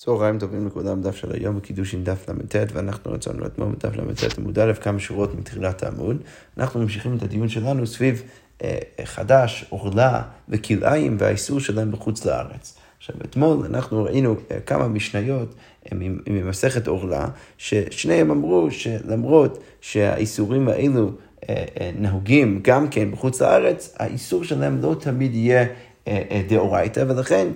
צהריים טובים לכולם, דף של היום בקידושין דף ל"ט, ואנחנו רצינו אתמול בדף ל"ט עמוד א', כמה שורות מתחילת העמוד. אנחנו ממשיכים את הדיון שלנו סביב אה, חדש, עורלה וכלאיים והאיסור שלהם בחוץ לארץ. עכשיו, אתמול אנחנו ראינו אה, כמה משניות אה, ממסכת עורלה, ששניהם אמרו שלמרות שהאיסורים האלו אה, אה, נהוגים גם כן בחוץ לארץ, האיסור שלהם לא תמיד יהיה אה, אה, דאורייתא, ולכן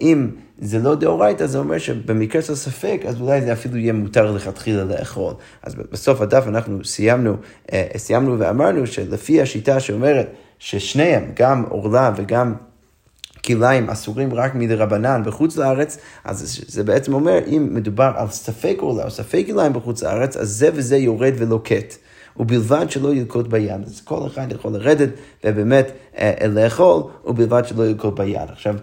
אם זה לא דאורייתא, זה אומר שבמקרה של ספק, אז אולי זה אפילו יהיה מותר לכתחילה לאכול. אז בסוף הדף אנחנו סיימנו, אה, סיימנו ואמרנו שלפי השיטה שאומרת ששניהם, גם עורלה וגם... כליים אסורים רק מדרבנן בחוץ לארץ, אז זה בעצם אומר, אם מדובר על ספק עורלה או ספק כליים בחוץ לארץ, אז זה וזה יורד ולוקט. ובלבד שלא ילקוט ביד. אז כל אחד יכול לרדת ובאמת אה, לאכול, ובלבד שלא ילקוט ביד. עכשיו, אה,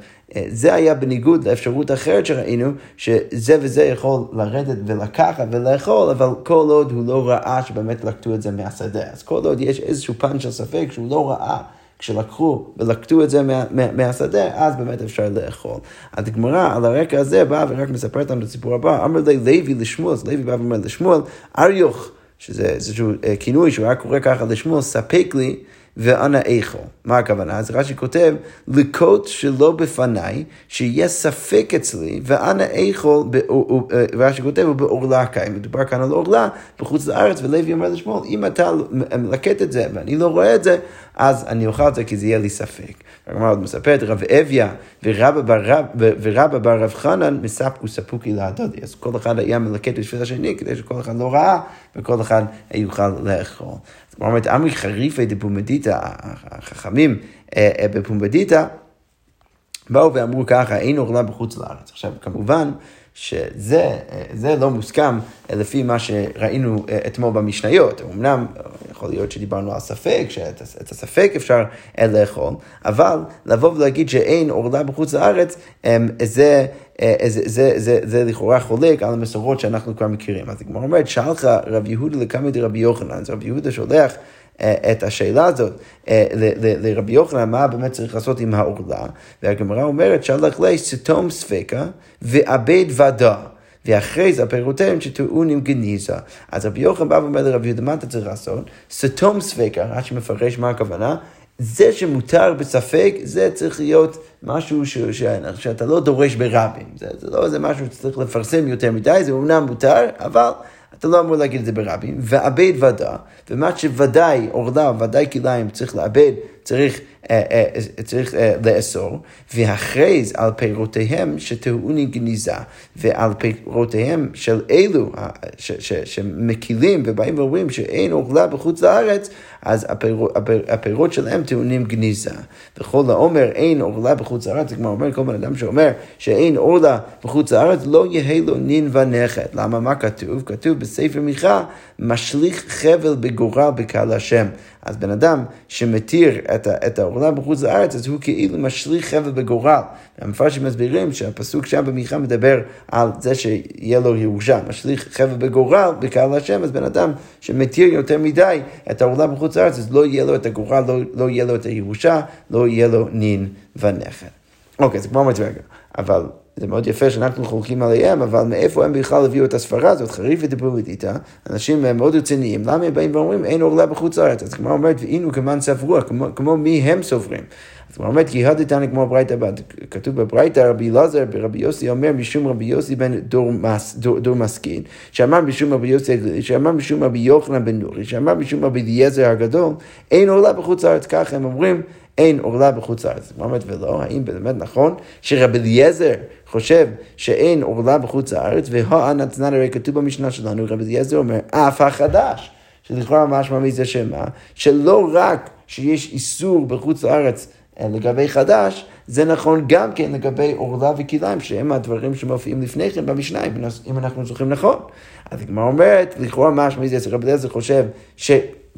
זה היה בניגוד לאפשרות אחרת שראינו, שזה וזה יכול לרדת ולקחת ולאכול, אבל כל עוד הוא לא ראה שבאמת לקטו את זה מהשדה. אז כל עוד יש איזשהו פן של ספק שהוא לא ראה. כשלקחו ולקטו את זה מה, מה, מהשדה, אז באמת אפשר לאכול. אז הגמרא על הרקע הזה באה ורק מספרת לנו את הסיפור הבא, אמר לי לוי לשמואל, אז לוי בא ואומר לשמואל, אריוך, שזה איזשהו אה, כינוי שהוא היה קורא ככה לשמואל, ספק לי ואנא איכו. מה הכוונה? אז רש"י כותב, לקוט שלא בפניי, שיהיה ספק אצלי, ואנא איכו, רש"י כותב, הוא בעורלה קיים. מדובר כאן על עורלה בחוץ לארץ, ולוי אומר לשמואל, אם אתה מלקט את זה ואני לא רואה את זה, אז אני אוכל את זה כי זה יהיה לי ספק. הגמרא עוד מספרת, רב אביה ורבא בר רב חנן מספקו ספוקי להדודי. אז כל אחד היה מלקט בשביל השני, כדי שכל אחד לא ראה, וכל אחד יוכל לאכול. אז כמו אומרת, אמרי חריפי דפומדיתא, החכמים אה, אה, בפומבדיתא, באו ואמרו ככה, אין אורלה בחוץ לארץ. עכשיו, כמובן, שזה לא מוסכם לפי מה שראינו אה, אתמול במשניות. אמנם יכול להיות שדיברנו על ספק, שאת הספק אפשר אה, לאכול, אבל לבוא ולהגיד שאין עורלה בחוץ לארץ, אמ, זה... אה, זה, זה, זה, זה לכאורה חולק על המסורות שאנחנו כבר מכירים. אז הגמרא אומרת, שאלך רב יהודה לקמא דרבי יוחנן, אז רבי יהודה שולח את השאלה הזאת לרבי יוחנן, מה באמת צריך לעשות עם העורלה, והגמרא אומרת, שלח לי סתום ספקה ועבד ודה. ואחרי זה הפירותיהם שטעונים גניזה. אז רבי יוחנן בא ואומר לרבי יהודה, מה אתה צריך לעשות? סתום ספקה, רק שמפרש מה הכוונה, זה שמותר בספק, זה צריך להיות משהו ש, ש, שאתה לא דורש ברבים. זה, זה לא איזה משהו שצריך לפרסם יותר מדי, זה אומנם מותר, אבל אתה לא אמור להגיד את זה ברבים. ועבד ודא, ומה שוודאי, עורלה, ודאי כליים צריך לאבד, צריך צריך אה, לאסור, והכרז על פירותיהם שטעוני גניזה, ועל פירותיהם של אלו שמקילים ובאים ואומרים שאין אוכלה בחוץ לארץ, אז הפירות, הפירות שלהם טעונים גניזה. וכל העומר אין אוכלה בחוץ לארץ, זה כמו אומר כל בן אדם שאומר שאין אורלה בחוץ לארץ, לא יהא לו נין ונכד. למה? מה כתוב? כתוב בספר מיכה, משליך חבל בגורל בקהל השם. אז בן אדם שמתיר את, את העולם בחוץ לארץ, אז הוא כאילו משליך חבל בגורל. המפרשים מסבירים שהפסוק שם במיכה מדבר על זה שיהיה לו ירושה, משליך חבל בגורל בקהל השם, אז בן אדם שמתיר יותר מדי את העולם בחוץ לארץ, אז לא יהיה לו את הגורל, לא, לא יהיה לו את הירושה, לא יהיה לו נין ונכד. אוקיי, זה כמו אמרתי רגע, אבל זה מאוד יפה שאנחנו חולקים עליהם, אבל מאיפה הם בכלל הביאו את הספרה הזאת, חריף ודיברו איתה, אנשים מאוד רציניים, למה הם באים ואומרים אין עורלה בחוץ לארץ? אז כמו אומרת, ואינו כמן ספרוע, כמו, כמו מי הם סוברים. אז כמו אומרת, כי הדתנא כמו ברייתא, כתוב בברייתא, רבי אלעזר, ברבי יוסי אומר, משום רבי יוסי בן דור, מס, דור, דור מסכין, שאמר משום רבי יוסי, שאמר משום רבי יוחנן בן נורי, שאמר משום רבי אליעזר הגדול, אין עורלה בחוץ לארץ, ככה הם אומרים, אין עורלה בחוץ לארץ. מה אומרת ולא? האם באמת נכון שרבי אליעזר חושב שאין עורלה בחוץ לארץ, והאנתנן הרי כתוב במשנה שלנו, רבי אליעזר אומר, אף החדש. שלכאורה משמע מזה שמה? שלא רק שיש איסור בחוץ לארץ אה, לגבי חדש, זה נכון גם כן לגבי עורלה וכליים, שהם הדברים שמופיעים לפני כן במשנה, אם אנחנו זוכרים נכון. אז הגמרא אומרת, לכאורה משמע מזה, רבי אליעזר חושב ש...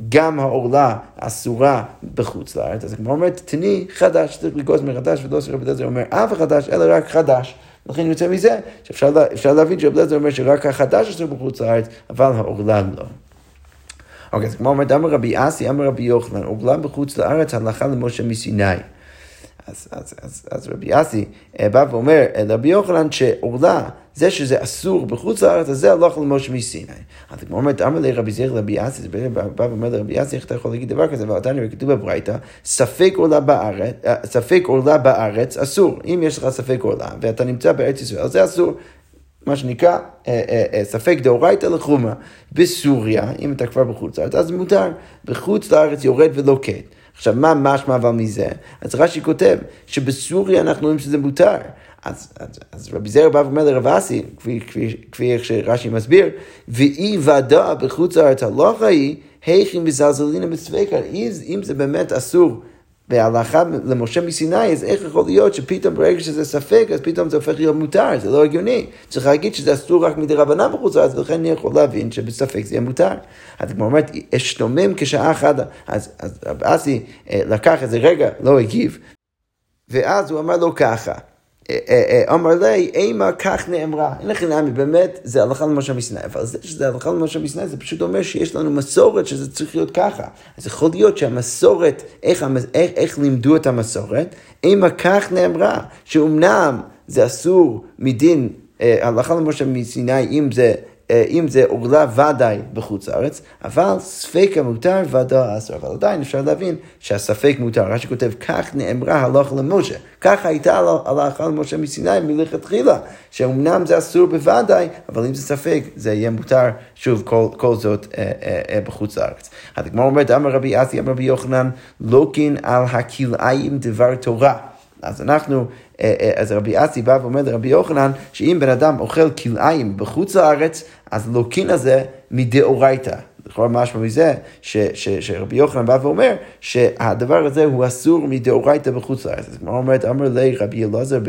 גם העורלה אסורה בחוץ לארץ, אז הגמרא אומרת, תני חדש, צריך לגוז מחדש, ולא שרבי אליעזר אומר אף חדש, אלא רק חדש. לכן יוצא מזה שאפשר להבין שרבי אליעזר אומר שרק החדש אסור בחוץ לארץ, אבל העורלה לא. אוקיי, אז כמו אומרת, אמר רבי אסי, אמר רבי יוחנן, עורלה בחוץ לארץ הלכה למשה מסיני. אז, אז, אז, אז רבי אסי אה, בא ואומר לרבי יוחנן שעורלה זה שזה אסור בחוץ לארץ, אז זה הלוך למשה מסיני. אז כמו אומרת, אמר לי רבי זיר לרבי אסי, זה בא ואומר לרבי אסי, איך אתה יכול להגיד דבר כזה? אבל עדיין כתוב בברייתא, ספק אה, ספק עולה בארץ אסור. אם יש לך ספק עולה, ואתה נמצא בארץ ישראל, זה אסור. מה שנקרא אה, אה, ספק דאורייתא לחומרה. בסוריה, אם אתה כבר בחוץ לארץ, אז מותר. בחוץ לארץ יורד ולוקט. עכשיו, מה משמע אבל מזה? אז רש"י כותב שבסוריה אנחנו רואים שזה מותר. אז, אז, אז רבי זרע בא ואומר לרב אסי, כפי, איך שרש"י מסביר, ואי ודא בחוץ לארץ הלכה היא, היכי מזלזלינה בספקה, אם זה באמת אסור בהלכה למשה מסיני, אז איך יכול להיות שפתאום ברגע שזה ספק, אז פתאום זה הופך להיות מותר, זה לא הגיוני. צריך להגיד שזה אסור רק מדי רבנן בחוץ לארץ, ולכן אני יכול להבין שבספק זה יהיה מותר. אז כמו אומרת, אשתומם כשעה אחת, אז, רב אסי אה, לקח איזה רגע, לא הגיב, ואז הוא אמר לו ככה, אמר לי, אימה כך נאמרה. אין לכם נעמי, באמת, זה הלכה למשה מסיני. אבל זה שזה הלכה למשה מסיני, זה פשוט אומר שיש לנו מסורת שזה צריך להיות ככה. אז יכול להיות שהמסורת, איך, איך, איך לימדו את המסורת, אימה כך נאמרה, שאומנם זה אסור מדין הלכה למשה מסיני, אם זה אה, אם זה עורלה ודאי בחוץ לארץ, אבל ספק המותר ודאי אסור. אבל עדיין אפשר להבין שהספק מותר. רש"י כותב, כך נאמרה הלכה למשה. ככה הייתה הלכה למשה מסיני מלכתחילה, שאומנם זה אסור בוודאי, אבל אם זה ספק, זה יהיה מותר, שוב, כל, כל זאת אה, אה, אה, בחוץ לארץ. הגמרא אומרת, אמר רבי אסי, אמר רבי יוחנן, לוקין על הכלאיים דבר תורה. אז אנחנו, אה, אה, אז רבי אסי בא ואומר לרבי יוחנן, שאם בן אדם אוכל כלאיים בחוץ לארץ, אז לוקין הזה מדאורייתא. לכאורה משמע מזה ש, ש, שרבי יוחנן בא ואומר שהדבר הזה הוא אסור מדאורייתא בחוץ לארץ. אז כמו אומרת, אמר לי רבי אלעזר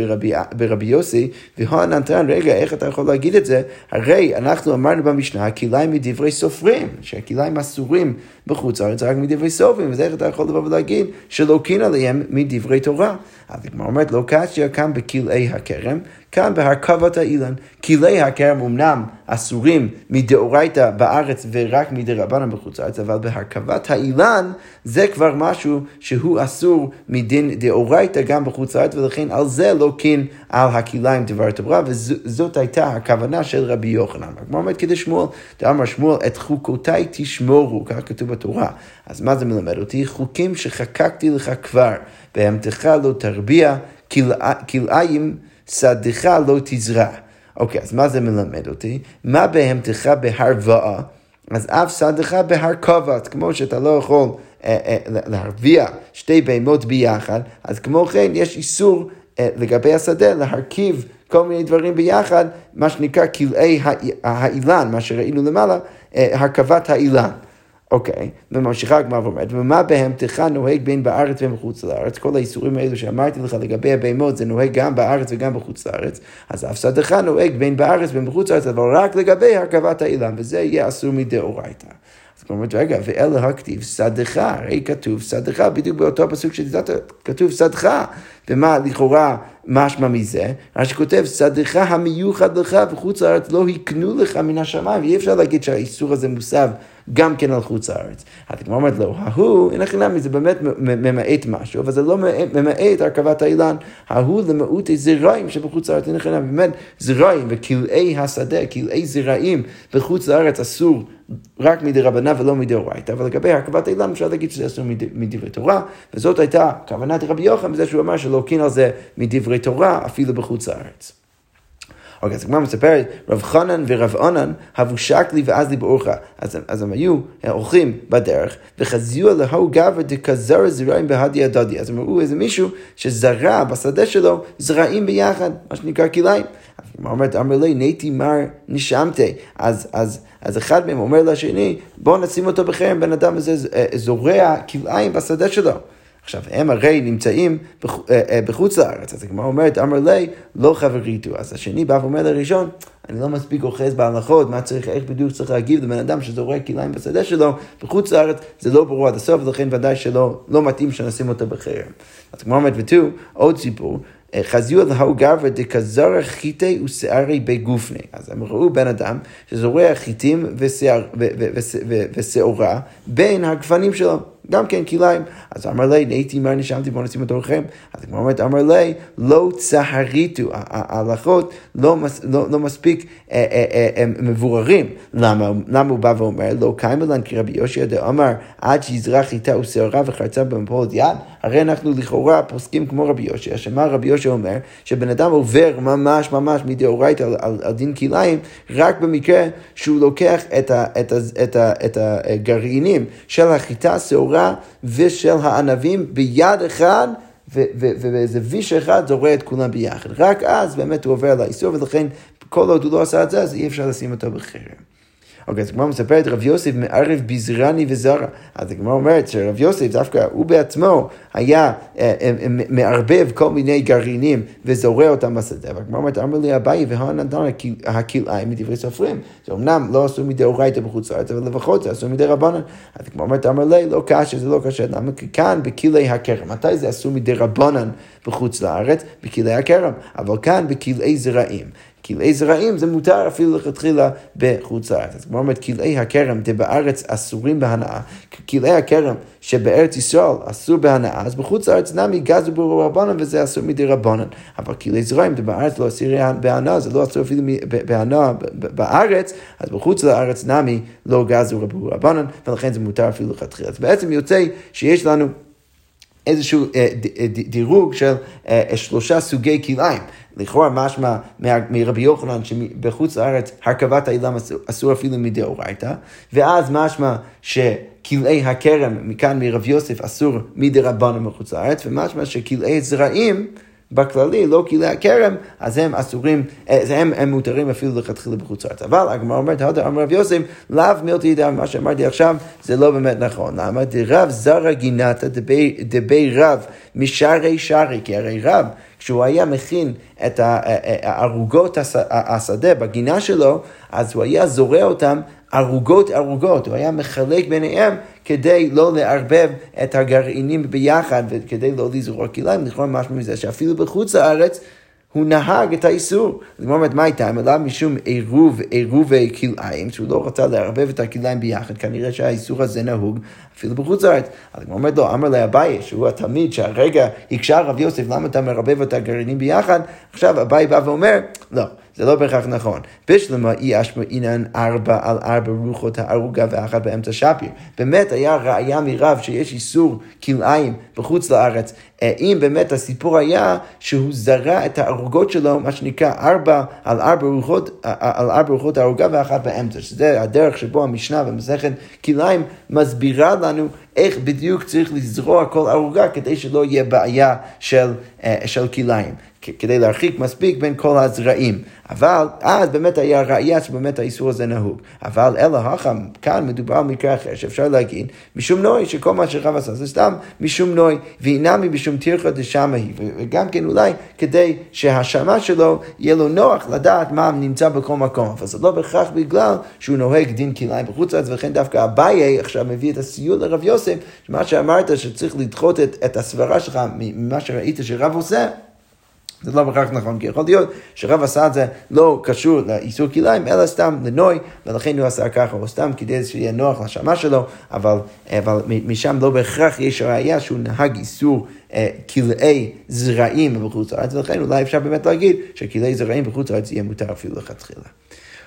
ברבי, יוסי, והוא נתן, רגע, איך אתה יכול להגיד את זה? הרי אנחנו אמרנו במשנה, כליים מדברי סופרים, שהכליים אסורים בחוץ לארץ רק מדברי סופרים, וזה איך אתה יכול לבוא ולהגיד שלוקין עליהם מדברי תורה. אז הגמרא אומרת, לא קשיא כאן בכלאי הכרם, כאן בהרכבת האילן. כלי הכרם אמנם אסורים מדאורייתא בארץ ורק מדרבנן בחוץ לארץ, אבל בהרכבת האילן זה כבר משהו שהוא אסור מדין דאורייתא גם בחוץ לארץ, ולכן על זה לוקין על הכליים דבר תורה, וזאת הייתה הכוונה של רבי יוחנן. הגמרא אומרת כדי שמואל, דאמר שמואל, את חוקותיי תשמורו, כך כתוב בתורה. אז מה זה מלמד אותי? חוקים שחקקתי לך כבר, בהמתך לא תרביע, כלאיים שדך לא תזרע. אוקיי, אז מה זה מלמד אותי? מה בהמתך בהרוואה? אז אף שדך בהרכבת, כמו שאתה לא יכול אה, אה, להרביע שתי בהמות ביחד, אז כמו כן יש איסור אה, לגבי השדה להרכיב כל מיני דברים ביחד, מה שנקרא כלאי האילן, מה שראינו למעלה, אה, הרכבת האילן. אוקיי, וממשיכה הגמרא ואומרת, ומה בהמתך נוהג בין בארץ ובין בחוץ לארץ? כל האיסורים האלו שאמרתי לך לגבי הבהמות, זה נוהג גם בארץ וגם בחוץ לארץ. אז אף שדך נוהג בין בארץ ובין בחוץ לארץ, אבל רק לגבי הרכבת האילן, וזה יהיה אסור מדאורייתא. אז אומרת, רגע, ואלה הכתיב שדך, הרי כתוב שדך, בדיוק באותו פסוק שדידת, כתוב שדך. ומה לכאורה משמע מזה? רש"י כותב, שדך המיוחד לך וחוץ לארץ לא הקנו לך מן השמיים, ואי אפשר להגיד שהאיסור הזה מוסב גם כן על חוץ לארץ. הגמרא אומרת לו, ההוא, אין הכי נמי, זה באמת ממעט משהו, אבל זה לא ממעט הרכבת האילן, ההוא למעוטי זרעים שבחוץ לארץ, אין הכי נמי, באמת זרעים וכלאי השדה, כלאי זרעים בחוץ לארץ אסור רק מדי רבנה ולא מדי אורייתא, אבל לגבי הרכבת האילן אפשר להגיד שזה אסור מדברי תורה, וזאת הייתה כוונת רבי יוחנן בזה שהוא אמר שלהוקין על זה מדברי תורה אפילו בחוץ לארץ. אוקיי, אז הגמרא מספרת, רב חנן ורב ענן הבו שקלי ואז לי באורחה. אז, אז הם היו הולכים בדרך, וחזיו להוא גבר דכזר זרעים בהדי הדדי. אז הם ראו איזה מישהו שזרע בשדה שלו זרעים ביחד, מה שנקרא כליים. אומרת, אמר לי, נטי מר נשמתי. אז, אז, אז אחד מהם אומר לשני, בואו נשים אותו בחרם, בן אדם הזה אה, זורע כליים בשדה שלו. עכשיו, הם הרי נמצאים אה, אה, בחוץ לארץ, אז הגמרא אומרת, אמר לי, לא חבריתו. אז השני בא ואומר לראשון, אני לא מספיק אוחז בהלכות, מה צריך, איך בדיוק צריך להגיב לבן אדם שזורק כליים בשדה שלו, בחוץ לארץ זה לא ברור עד הסוף, ולכן ודאי שלא לא מתאים שנשים אותו בחרם. אז הגמרא אומרת, ותו, עוד סיפור, אה, חזיו להוא גברא דכזרע חיטי ושערי בגופני. אז הם ראו בן אדם שזורע חיטים ושעורה בין הגפנים שלו. גם כן כליים. אז אמר לי, נהייתי מר נשמתי בוא נשים בתורכם. אז הגמרא אומרת, אמר לי, לא צהריתו, ההלכות לא, לא, לא מספיק אה, אה, אה, מבוררים. למה, למה הוא בא ואומר, לא קיימה לן כרבי יושע דאמר, עד שיזרח חיטה ושעורה וחרצה במפולת יד? הרי אנחנו לכאורה פוסקים כמו רבי יושע, שמה רבי יושע אומר? שבן אדם עובר ממש ממש מדאורייתא על, על, על דין כליים, רק במקרה שהוא לוקח את, ה, את, ה, את, ה, את הגרעינים של החיטה, שעורה ושל הענבים ביד אחד. ובאיזה ויש אחד זורע את כולם ביחד. רק אז באמת הוא עובר על האיסור, ולכן כל עוד הוא לא עשה את זה, אז אי אפשר לשים אותו בחרם. אוקיי, אז הגמרא מספרת, רב יוסף מערב ביזרני וזרע. אז הגמרא אומרת שרב יוסף דווקא הוא בעצמו היה אה, אה, מערבב כל מיני גרעינים וזורע אותם בשדה. והגמרא אומרת, אמר לי אביי והנתן הכלאיים מדברי סופרים. זה אמנם לא עשו מדאורייתא בחוץ לארץ, אבל לפחות זה עשו מדי רבנן. אז הגמרא אומרת, אמר לי, לא קשה, זה לא קשה. למה? כי כאן בכלי הכרם. מתי זה עשו מדי רבנן בחוץ לארץ? בכלי הכרם. אבל כאן בכלי זרעים. כלאי זרעים זה מותר אפילו לכתחילה בחוץ לארץ. אז כמו אומרת, כלאי הכרם דבארץ אסורים בהנאה, כלאי הכרם שבארץ ישראל אסור בהנאה, אז בחוץ לארץ נמי גזו בו רבנן וזה אסור מדי רבנן. אבל כלאי זרעים דבארץ לא אסיר בהנאה, זה לא אסור אפילו בהנאה בארץ, אז בחוץ לארץ נמי לא גזו בו רבנן, ולכן זה מותר אפילו לכתחילה. אז בעצם יוצא שיש לנו איזשהו אה, אה, דירוג של אה, שלושה סוגי כלאיים. לכאורה משמע מרבי יוחנן שבחוץ לארץ הרכבת האילם אסור אפילו מדאורייתא, ואז משמע שכלאי הכרם מכאן מרבי יוסף אסור מדי רבנו מחוץ לארץ, ומשמע שכלאי זרעים בכללי, לא כלי הכרם, אז הם אסורים, אה, הם, הם מותרים אפילו לכתחילה בחוץ לארץ. אבל הגמרא אומרת, הודה אמר רב יוסף, לאו מילתי ידע, מה שאמרתי עכשיו, זה לא באמת נכון. למה? דרב זרע גינתא דבי רב משערי שערי, כי הרי רב, כשהוא היה מכין את הערוגות השדה בגינה שלו, אז הוא היה זורע אותם ערוגות ערוגות, הוא היה מחלק ביניהם כדי לא לערבב את הגרעינים ביחד וכדי לא לזרוע כליים, לכאורה משהו מזה שאפילו בחוץ לארץ הוא נהג את האיסור. זאת אומרת, מה הייתה? אלא משום עירוב, עירובי כלאיים, שהוא לא רצה לערבב את הכלאיים ביחד, כנראה שהאיסור הזה נהוג אפילו בחוץ לארץ. אז הוא אומר לו, אמר לאביי, שהוא התלמיד שהרגע הקשה רב יוסף, למה אתה מרבב את הגרעינים ביחד? עכשיו אביי בא ואומר, לא. זה לא בהכרח נכון. בשלמה אי אשמע אינן ארבע על ארבע רוחות הערוגה ואחת באמצע שפיר. באמת היה ראיה מרב שיש איסור כלאיים בחוץ לארץ, אה, אם באמת הסיפור היה שהוא זרע את הערוגות שלו, מה שנקרא ארבע על ארבע רוחות, אה, אה, על ארבע רוחות הערוגה ואחת באמצע, שזה הדרך שבו המשנה במסכת כלאיים מסבירה לנו איך בדיוק צריך לזרוע כל ערוגה כדי שלא יהיה בעיה של, של כלאיים. כדי להרחיק מספיק בין כל הזרעים. אבל אז באמת היה ראייה שבאמת האיסור הזה נהוג. אבל אלא החם, כאן מדובר על מקרה אחר שאפשר להגיד, משום נוי, שכל מה שרב עשה זה סתם משום נוי, ואינמי משום תירחא דשמא היא. וגם כן אולי כדי שהשמה שלו יהיה לו נוח לדעת מה נמצא בכל מקום. אבל זה לא בהכרח בגלל שהוא נוהג דין כליים בחוץ לארץ, ולכן דווקא אביי עכשיו מביא את הסיוע לרב יוסף, שמה שאמרת שצריך לדחות את, את הסברה שלך ממה שראית שרב עושה. זה לא בהכרח נכון, כי יכול להיות שרב עשה את זה לא קשור לאיסור כליים, אלא סתם לנוי, ולכן הוא עשה ככה, או סתם כדי שיהיה נוח לשמה שלו, אבל, אבל משם לא בהכרח יש ראייה שהוא נהג איסור אה, כלאי זרעים בחוץ לארץ, ולכן אולי אפשר באמת להגיד שכלאי זרעים בחוץ לארץ יהיה מותר אפילו לכתחילה.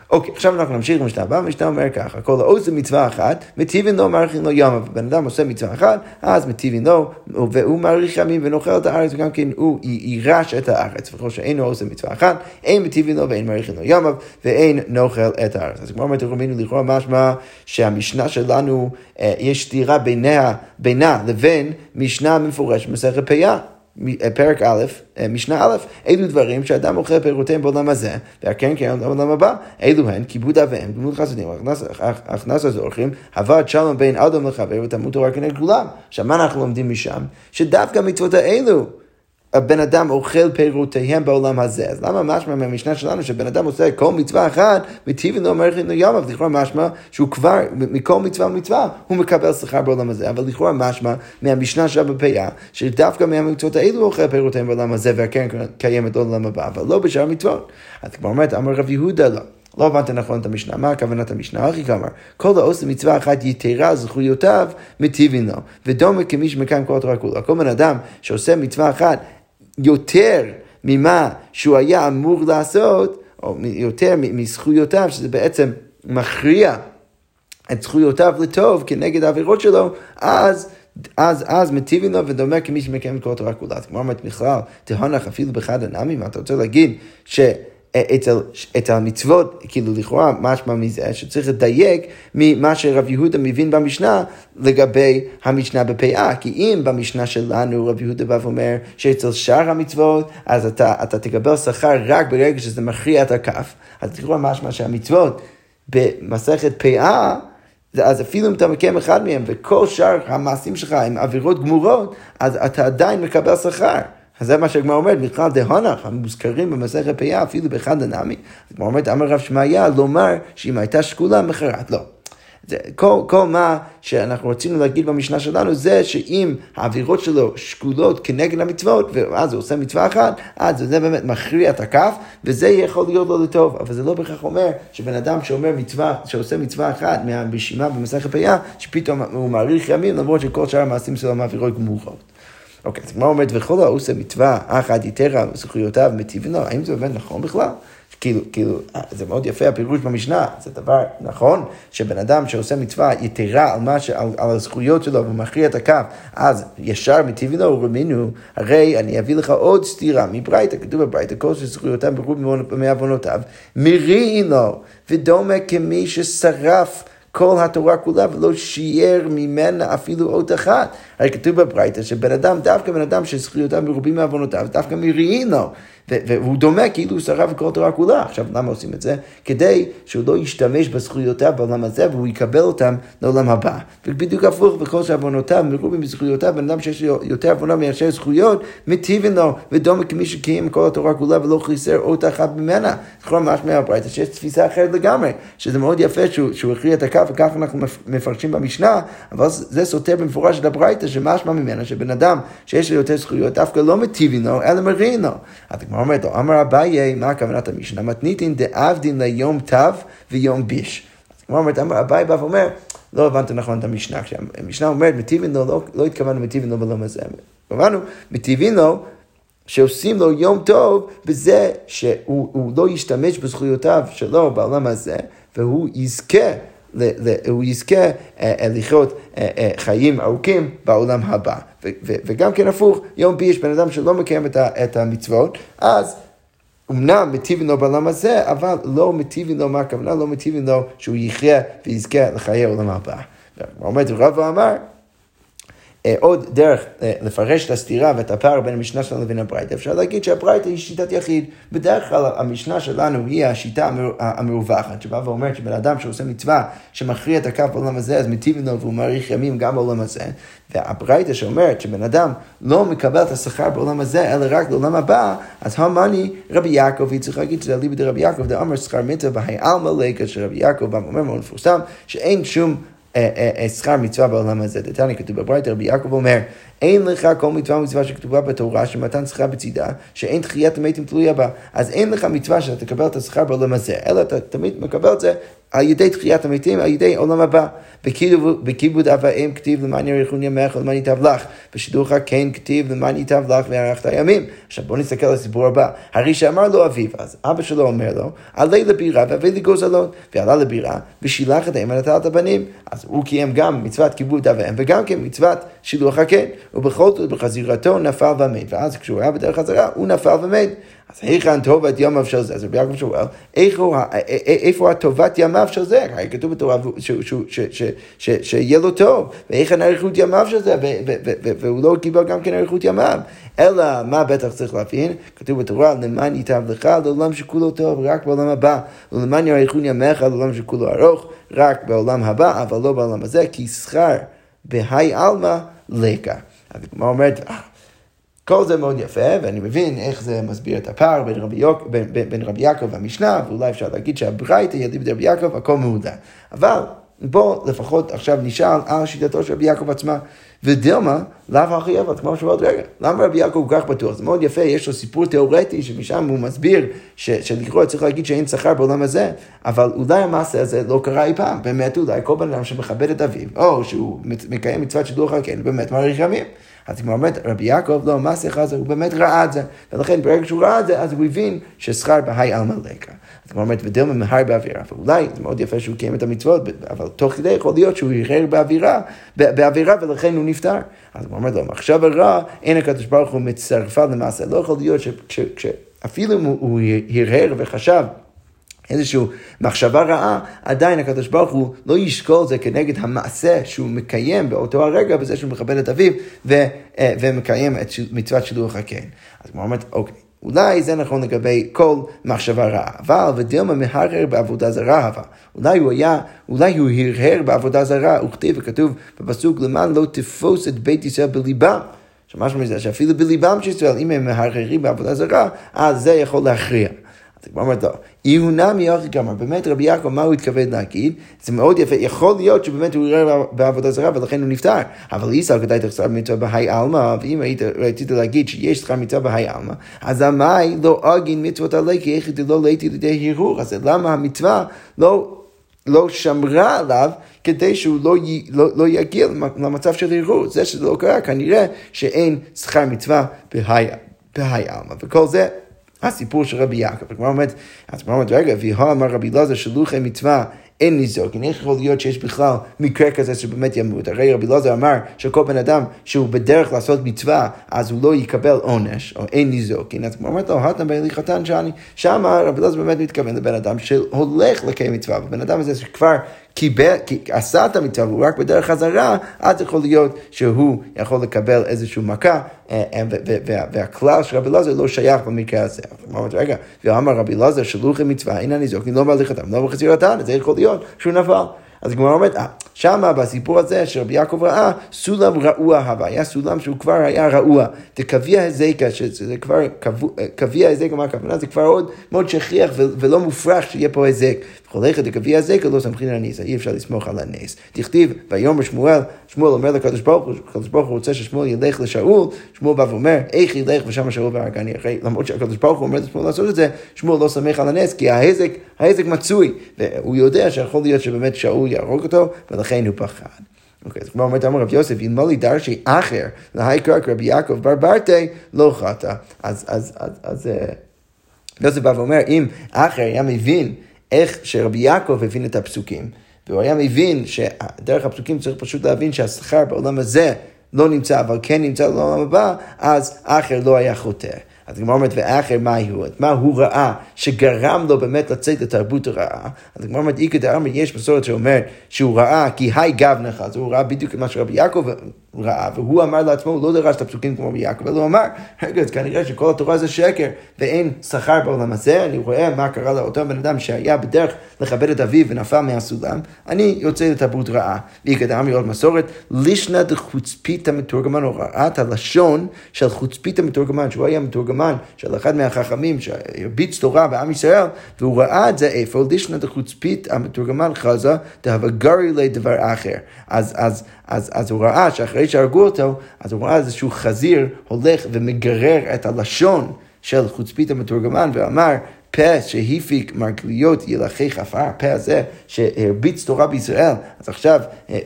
אוקיי, עכשיו אנחנו נמשיך במשנה הבאה, המשנה אומר ככה, כל העוז מצווה אחת, מטיבין לו, מאריכין לו יום, בן אדם עושה מצווה אחת, אז מטיבין לו, והוא מאריך ימים ונאכל את הארץ, וגם כן הוא יירש את הארץ, וכל שאינו עושה מצווה אחת, אין מטיבין לו ואין מאריכין לו יום, ואין נאכל את הארץ. אז כמו אומרת רבינו לכאורה משמע שהמשנה שלנו, אה, יש סתירה בינה לבין משנה מפורשת במסכת פיה. פרק א', אה, משנה א', אילו דברים שאדם אוכל פירותיהם בעולם הזה, והקרן קרן בעולם הבא, אילו הן כיבוד אביהם, גמול חסדים, הכנסת זורחים, הבאת שלום בין אדם לחבר ותמות תורה כנגד כולם. עכשיו, מה אנחנו לומדים משם? שדווקא המצוות האלו הבן אדם אוכל פירותיהם בעולם הזה. אז למה משמע מהמשנה שלנו שבן אדם עושה כל מצווה אחת, וטיבי לא מערכת ליום, אבל לכאורה משמע שהוא כבר, מכל מצווה ומצווה, הוא מקבל שכר בעולם הזה. אבל לכאורה משמע מהמשנה שם בפיה, שדווקא מהמצוות האלו הוא אוכל פירותיהם בעולם הזה, והקרן קיימת לעולם הבא, אבל לא בשאר המצוות. אז כבר אומרת, אמר רב יהודה לא. לא הבנת נכון את המשנה, מה הכוונת המשנה? הכי כמר, כל העושה מצווה אחת יתרה זכויותיו מטיבין לו, ודומה כמי שמקיים כל התורה כולה. כל בן אדם שעושה מצווה אחת יותר ממה שהוא היה אמור לעשות, או יותר מזכויותיו, שזה בעצם מכריע את זכויותיו לטוב כנגד העבירות שלו, אז... אז, אז מטיבים לו ודומה כמי שמקיים את כל התורה כולה. כמו אומרת בכלל, תהונך אפילו באחד הנאמים, אתה רוצה להגיד ש... אצל, את המצוות, כאילו לכאורה משמע מזה שצריך לדייק ממה שרב יהודה מבין במשנה לגבי המשנה בפאה. כי אם במשנה שלנו רב יהודה בא ואומר שאצל שאר המצוות, אז אתה, אתה תקבל שכר רק ברגע שזה מכריע את הכף, אז לכאורה משמע שהמצוות במסכת פאה אז אפילו אם אתה מקיים אחד מהם וכל שאר המעשים שלך הם עבירות גמורות, אז אתה עדיין מקבל שכר. אז זה מה שהגמרא אומרת, בכלל דהונח, המוזכרים במסכת פיה, אפילו באחד הנמי. הגמרא אומרת, אמר רב שמעיה, לומר שאם הייתה שקולה, מכרת. לא. זה, כל, כל מה שאנחנו רצינו להגיד במשנה שלנו זה שאם העבירות שלו שקולות כנגד המצוות, ואז הוא עושה מצווה אחת, אז זה באמת מכריע את הכף, וזה יכול להיות לו לטוב. אבל זה לא בהכרח אומר שבן אדם שאומר מצווה, שעושה מצווה אחת מהרשימה במסכת פיה, שפתאום הוא מאריך ימים, למרות שכל שאר המעשים שלו מעבירות גמורות. אוקיי, אז מה אומרת, וכל העושה מצווה אחת יתרה זכויותיו מטיבין לו, האם זה באמת נכון בכלל? כאילו, כאילו, זה מאוד יפה הפירוש במשנה, זה דבר נכון, שבן אדם שעושה מצווה יתרה על, ש, על, על הזכויות שלו ומכריע את הכף, אז ישר מטיבין לו רמינו, הרי אני אביא לך עוד סתירה מברייתא, כתוב בברייתא, כל שזכויותיו ברו מעוונותיו, מריעין לו, ודומה כמי ששרף כל התורה כולה ולא שיער ממנה אפילו אות אחת. הרי כתוב בברייתא שבן אדם, דווקא בן אדם שזכויותיו מרובים מעוונותיו, דווקא מריעין לו. והוא דומה כאילו הוא שרף כל התורה כולה. עכשיו, למה עושים את זה? כדי שהוא לא ישתמש בזכויותיו בעולם הזה והוא יקבל אותם לעולם הבא. ובדיוק הפוך, וכל שעוונותיו מרובים בזכויותיו, בן אדם שיש לו יותר עוונה מאשר זכויות, מטיבין לו, ודומה כמי שקיים כל התורה כולה ולא חיסר אות אחת ממנה. זכור ממש מהברייתא שיש תפיסה אחרת לגמרי, שזה מאוד יפה שהוא, שהוא הכריע את הקו, וככה אנחנו מפרשים במשנה, אבל זה סותר במפורש את הברייתא, שמשמע ממנה שבן אדם שיש לו יותר זכויות, דווקא לא מטיבין לו, אלא מרין. הגמרא אומרת לו, אמר אביי, מה הכוונת המשנה? מתניתין דאבדין ליום תו ויום ביש. אז הגמרא אומרת, אמר אביי בא ואומר, לא הבנת נכון את המשנה. כשהמשנה אומרת, מטיבין לו, לא, לא התכוונו מטיבין לו בלום הזה. הבנו, מטיבין לו, שעושים לו יום טוב בזה שהוא לא ישתמש בזכויותיו שלו בעולם הזה, והוא יזכה הוא יזכה אה, אה, לחיות אה, חיים ארוכים בעולם הבא. וגם כן הפוך, יום בי יש בן אדם שלא מקיים את המצוות, אז אמנם מטיבים לו בעולם הזה, אבל לא מטיבים לו, מה הכוונה? לא מטיבים לו שהוא יחיה ויזכה לחיי העולם הבא. עומד רב ואמר, עוד דרך אה, לפרש את הסתירה ואת הפער בין המשנה שלנו לבין הברייתא, אפשר להגיד שהברייתא היא שיטת יחיד. בדרך כלל המשנה שלנו היא השיטה המרווחת, שבאה ואומרת שבן אדם שעושה מצווה שמכריע את הכף בעולם הזה, אז מטיב לו והוא מאריך ימים גם בעולם הזה. והברייתא שאומרת שבן אדם לא מקבל את השכר בעולם הזה, אלא רק לעולם הבא, אז המאני רבי יעקב, היא צריכה להגיד שזה אליבא דרבי יעקב, דאמר שכר מצווה בהי עלמא ליקה, שרבי יעקב אומר מאוד מפורסם, שאין שום אה, אה, אה, שכר מצווה בעולם הזה. דתני כתוב בברייתא, רבי יעקב אומר, אין לך כל מצווה ומצווה שכתובה בתורה, שמתן שכר בצידה, שאין תחיית המתים תלויה בה. אז אין לך מצווה שאתה תקבל את השכר בעולם הזה, אלא אתה תמיד מקבל את זה על ידי תחיית המתים, על ידי עולם הבא. בכיבוד אב ואם כתיב למען יאריכון ימיך ולמען ייטב לך. בשידורך כן כתיב למען ייטב לך ויארכת הימים. עכשיו בוא נסתכל על הסיפור הבא. הרי שאמר לו אביו, אז אבא שלו אומר לו, עלה לבירה והביא לי גוזלות. ועלה לבירה ושילח את האם ונטל את הבנים. אז הוא קיים גם מצוות כיבוד אב ואם וגם כן מצוות שילוח הקן. ובכל זאת בחזירתו נפל ומת. ואז כשהוא היה בדרך חזרה הוא נפל ומת. אז היכן טובת ימיו של זה? אז רבי יעקב שואל, איפה הטובת ימיו של זה? הרי כתוב בתורה שיהיה לו טוב, והיכן אריכות ימיו של זה? והוא לא קיבל גם כן אריכות ימיו. אלא מה בטח צריך להבין? כתוב בתורה, למען ייטב לך לעולם שכולו טוב, רק בעולם הבא. ולמען יאריכון ימיך לעולם שכולו ארוך, רק בעולם הבא, אבל לא בעולם הזה, כי שכר בהי עלמא לקה. הגמרא אומרת, כל זה מאוד יפה, ואני מבין איך זה מסביר את הפער בין רבי, יוק, בין, בין, בין רבי יעקב והמשנה, ואולי אפשר להגיד שהברייתא ידיד רבי יעקב, הכל מהודע. אבל בואו לפחות עכשיו נשאל על שיטתו של רבי יעקב עצמה. ודילמה, לאו הכי אבל, כמו שאמרת, רגע, למה רבי יעקב כל כך בטוח? זה מאוד יפה, יש לו סיפור תיאורטי שמשם הוא מסביר שלכאורה צריך להגיד שאין שכר בעולם הזה, אבל אולי המעשה הזה לא קרה אי פעם, באמת אולי כל בן אדם שמכבד את אביו, או שהוא מקיים מצוות שידור חלקנו, באמת מעריך ימים. אז כמו אומרת, רבי יעקב, לא, שיחה הזה, הוא באמת ראה את זה. ולכן ברגע שהוא ראה את זה, אז הוא הבין ששכר בהאי עלמא לקה. אז כמו אומרת, ודילמה מהר באווירה. ואולי זה מאוד יפה שהוא קיים את המצוות, אבל תוך כדי יכול להיות שהוא הרהר באווירה, באווירה ולכן הוא נפטר. אז הוא אומר לו, מחשב הרע, אין הקדוש ברוך הוא מצטרפה למעשה. לא יכול להיות שאפילו אם הוא הרהר וחשב איזושהי מחשבה רעה, עדיין הקדוש ברוך הוא לא ישקול זה כנגד המעשה שהוא מקיים באותו הרגע, בזה שהוא מכבד את אביו ו, אה, ומקיים את מצוות שילוח הקן. אז הוא אומר, אוקיי. אולי זה נכון לגבי כל מחשבה רעה, אבל ודילמה מהרהר בעבודה זרה הווה. אולי הוא היה, אולי הוא הרהר בעבודה זרה, וכתיב וכתוב בפסוק למען לא תפוס את בית ישראל בליבם. שמשמע מזה שאפילו בליבם של ישראל, אם הם מהרהרים בעבודה זרה, אז זה יכול להכריע. אומרת לו, יהונה מיוחי גמר, באמת רבי יעקב, מה הוא התכוון להגיד? זה מאוד יפה, יכול להיות שבאמת הוא יראה בעבודה זרה ולכן הוא נפטר, אבל איסר כדאי תחסר מצווה בהאי עלמא, ואם היית, רצית להגיד שיש שכר מצווה בהאי עלמא, אז המאי לא אגין מצוות עלי, כי איך לא ליתי לידי הרהור, אז למה המצווה לא... לא שמרה עליו כדי שהוא לא, י, לא, לא יגיע למצב של הרהור. זה שזה לא קרה, כנראה שאין שכר מצווה בהאי עלמא. וכל זה הסיפור של רבי יעקב. הגמרא אומרת, אז הגמרא אומרת, רגע, ויהו אמר רבי אלעזר שלוחי מצווה אין ניזוקין, איך יכול להיות שיש בכלל מקרה כזה שבאמת ימות? הרי רבי אלעזר אמר שכל בן אדם שהוא בדרך לעשות מצווה, אז הוא לא יקבל עונש, או אין ניזוקין. אז כמו אומרת לו, הטם בעלי חתן שאני, שם רבי אלעזר באמת מתכוון לבן אדם שהולך לקיים מצווה, ובן אדם הזה שכבר קיבל, עשה את המצווה והוא רק בדרך חזרה, אז יכול להיות שהוא יכול לקבל איזושהי מכה, אה, אה, והכלל של רבי אלעזר לא שייך במקרה הזה. רגע, ואמר רבי אלעזר שלוחי מצווה, אין הניזוקין, לא בהליכתם, לא בחצירתן, זה יכול להיות שהוא נפל. אז הגמרא אומרת, אה, שמה בסיפור הזה שרבי יעקב ראה, סולם רעוע הווה, היה סולם שהוא כבר היה רעוע. דקביע הזקה, שזה כבר, קביע הזקה, מה הכוונה? זה כבר עוד מאוד שכיח ולא מופרך שיהיה פה הזק. הולכת דקביע הזקה לא סמכין על הניס, אי אפשר לסמוך על הנס. תכתיב, ויאמר שמואל, שמואל אומר לקדוש ברוך הוא, הקדוש ברוך הוא רוצה ששמואל ילך לשאול, שמואל בא ואומר, איך ילך ושם שאול והרגני, למרות שהקדוש ברוך הוא אומר לשמואל לעשות את זה, שמואל לא סמך על הנס, כי ההזק, ההזק מצוי, והוא יודע שיכול להיות שבאמת שאול יהרוג אותו, ולכן הוא פחד. אוקיי, אז כמו אומרת אמר רב יוסף, אלמלא דרשי אחר, להי קרק רבי יעקב בר ברטי, לא חטא. אז אה, יוסף בא ואומר, אם אחר היה מבין איך שרבי יעקב הבין את הפסוקים, והוא היה מבין שדרך הפסוקים צריך פשוט להבין שהשכר בעולם הזה לא נמצא, אבל כן נמצא בעולם הבא, אז אחר לא היה חוטא. אז הגמרא אומרת, ואחר מה הוא? מה הוא ראה שגרם לו באמת לצאת לתרבות הרעה? אז הגמרא אומרת, איקא דאמר, יש מסורת שאומרת שהוא ראה כי היי גבנך, אז הוא ראה בדיוק את מה שרבי יעקב ראה, והוא אמר לעצמו, הוא לא דרש את הפסוקים כמו רבי יעקב, אלא הוא אמר, רגע, אז כנראה שכל התורה זה שקר, ואין שכר בעולם הזה, אני רואה מה קרה לאותו בן אדם שהיה בדרך לכבד את אביו ונפל מהסולם, אני יוצא לתרבות רעה. דאמר עוד מסורת, לישנא דחוצפית המתורגמן, הוא ראה את הלשון של חוצפית המתורגמן, שהוא היה. מתורגמן של אחד מהחכמים שהרביץ תורה בעם ישראל, והוא ראה את זה איפה? לישנא דחוצפית המתורגמן חזה דהבגרי לדבר אחר. אז, אז, אז, אז הוא ראה שאחרי שהרגו אותו, אז הוא ראה איזשהו חזיר הולך ומגרר את הלשון. של חוצפית המתורגמן ואמר פה שהפיק מרגליות ילחך עפר, הפה הזה שהרביץ תורה בישראל, אז עכשיו אה, אה,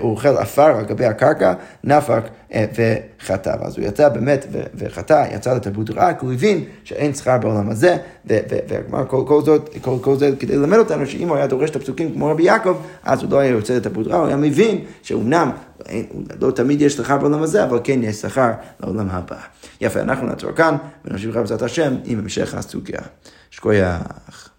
הוא אוכל עפר על גבי הקרקע, נפק וחטא. אז הוא יצא באמת וחטא, יצא לתרבות רעה, כי הוא הבין שאין שכר בעולם הזה, וכלומר כל, כל, זאת, כל, כל זה כדי ללמד אותנו שאם הוא היה דורש את הפסוקים כמו רבי יעקב, אז הוא לא היה יוצא לתרבות רעה, הוא היה מבין שאומנם לא תמיד יש שכר בעולם הזה, אבל כן יש שכר לעולם הבא. יפה, אנחנו נעצור כאן, ונמשיך בעזרת השם עם המשך הסוגיה. שכוייח.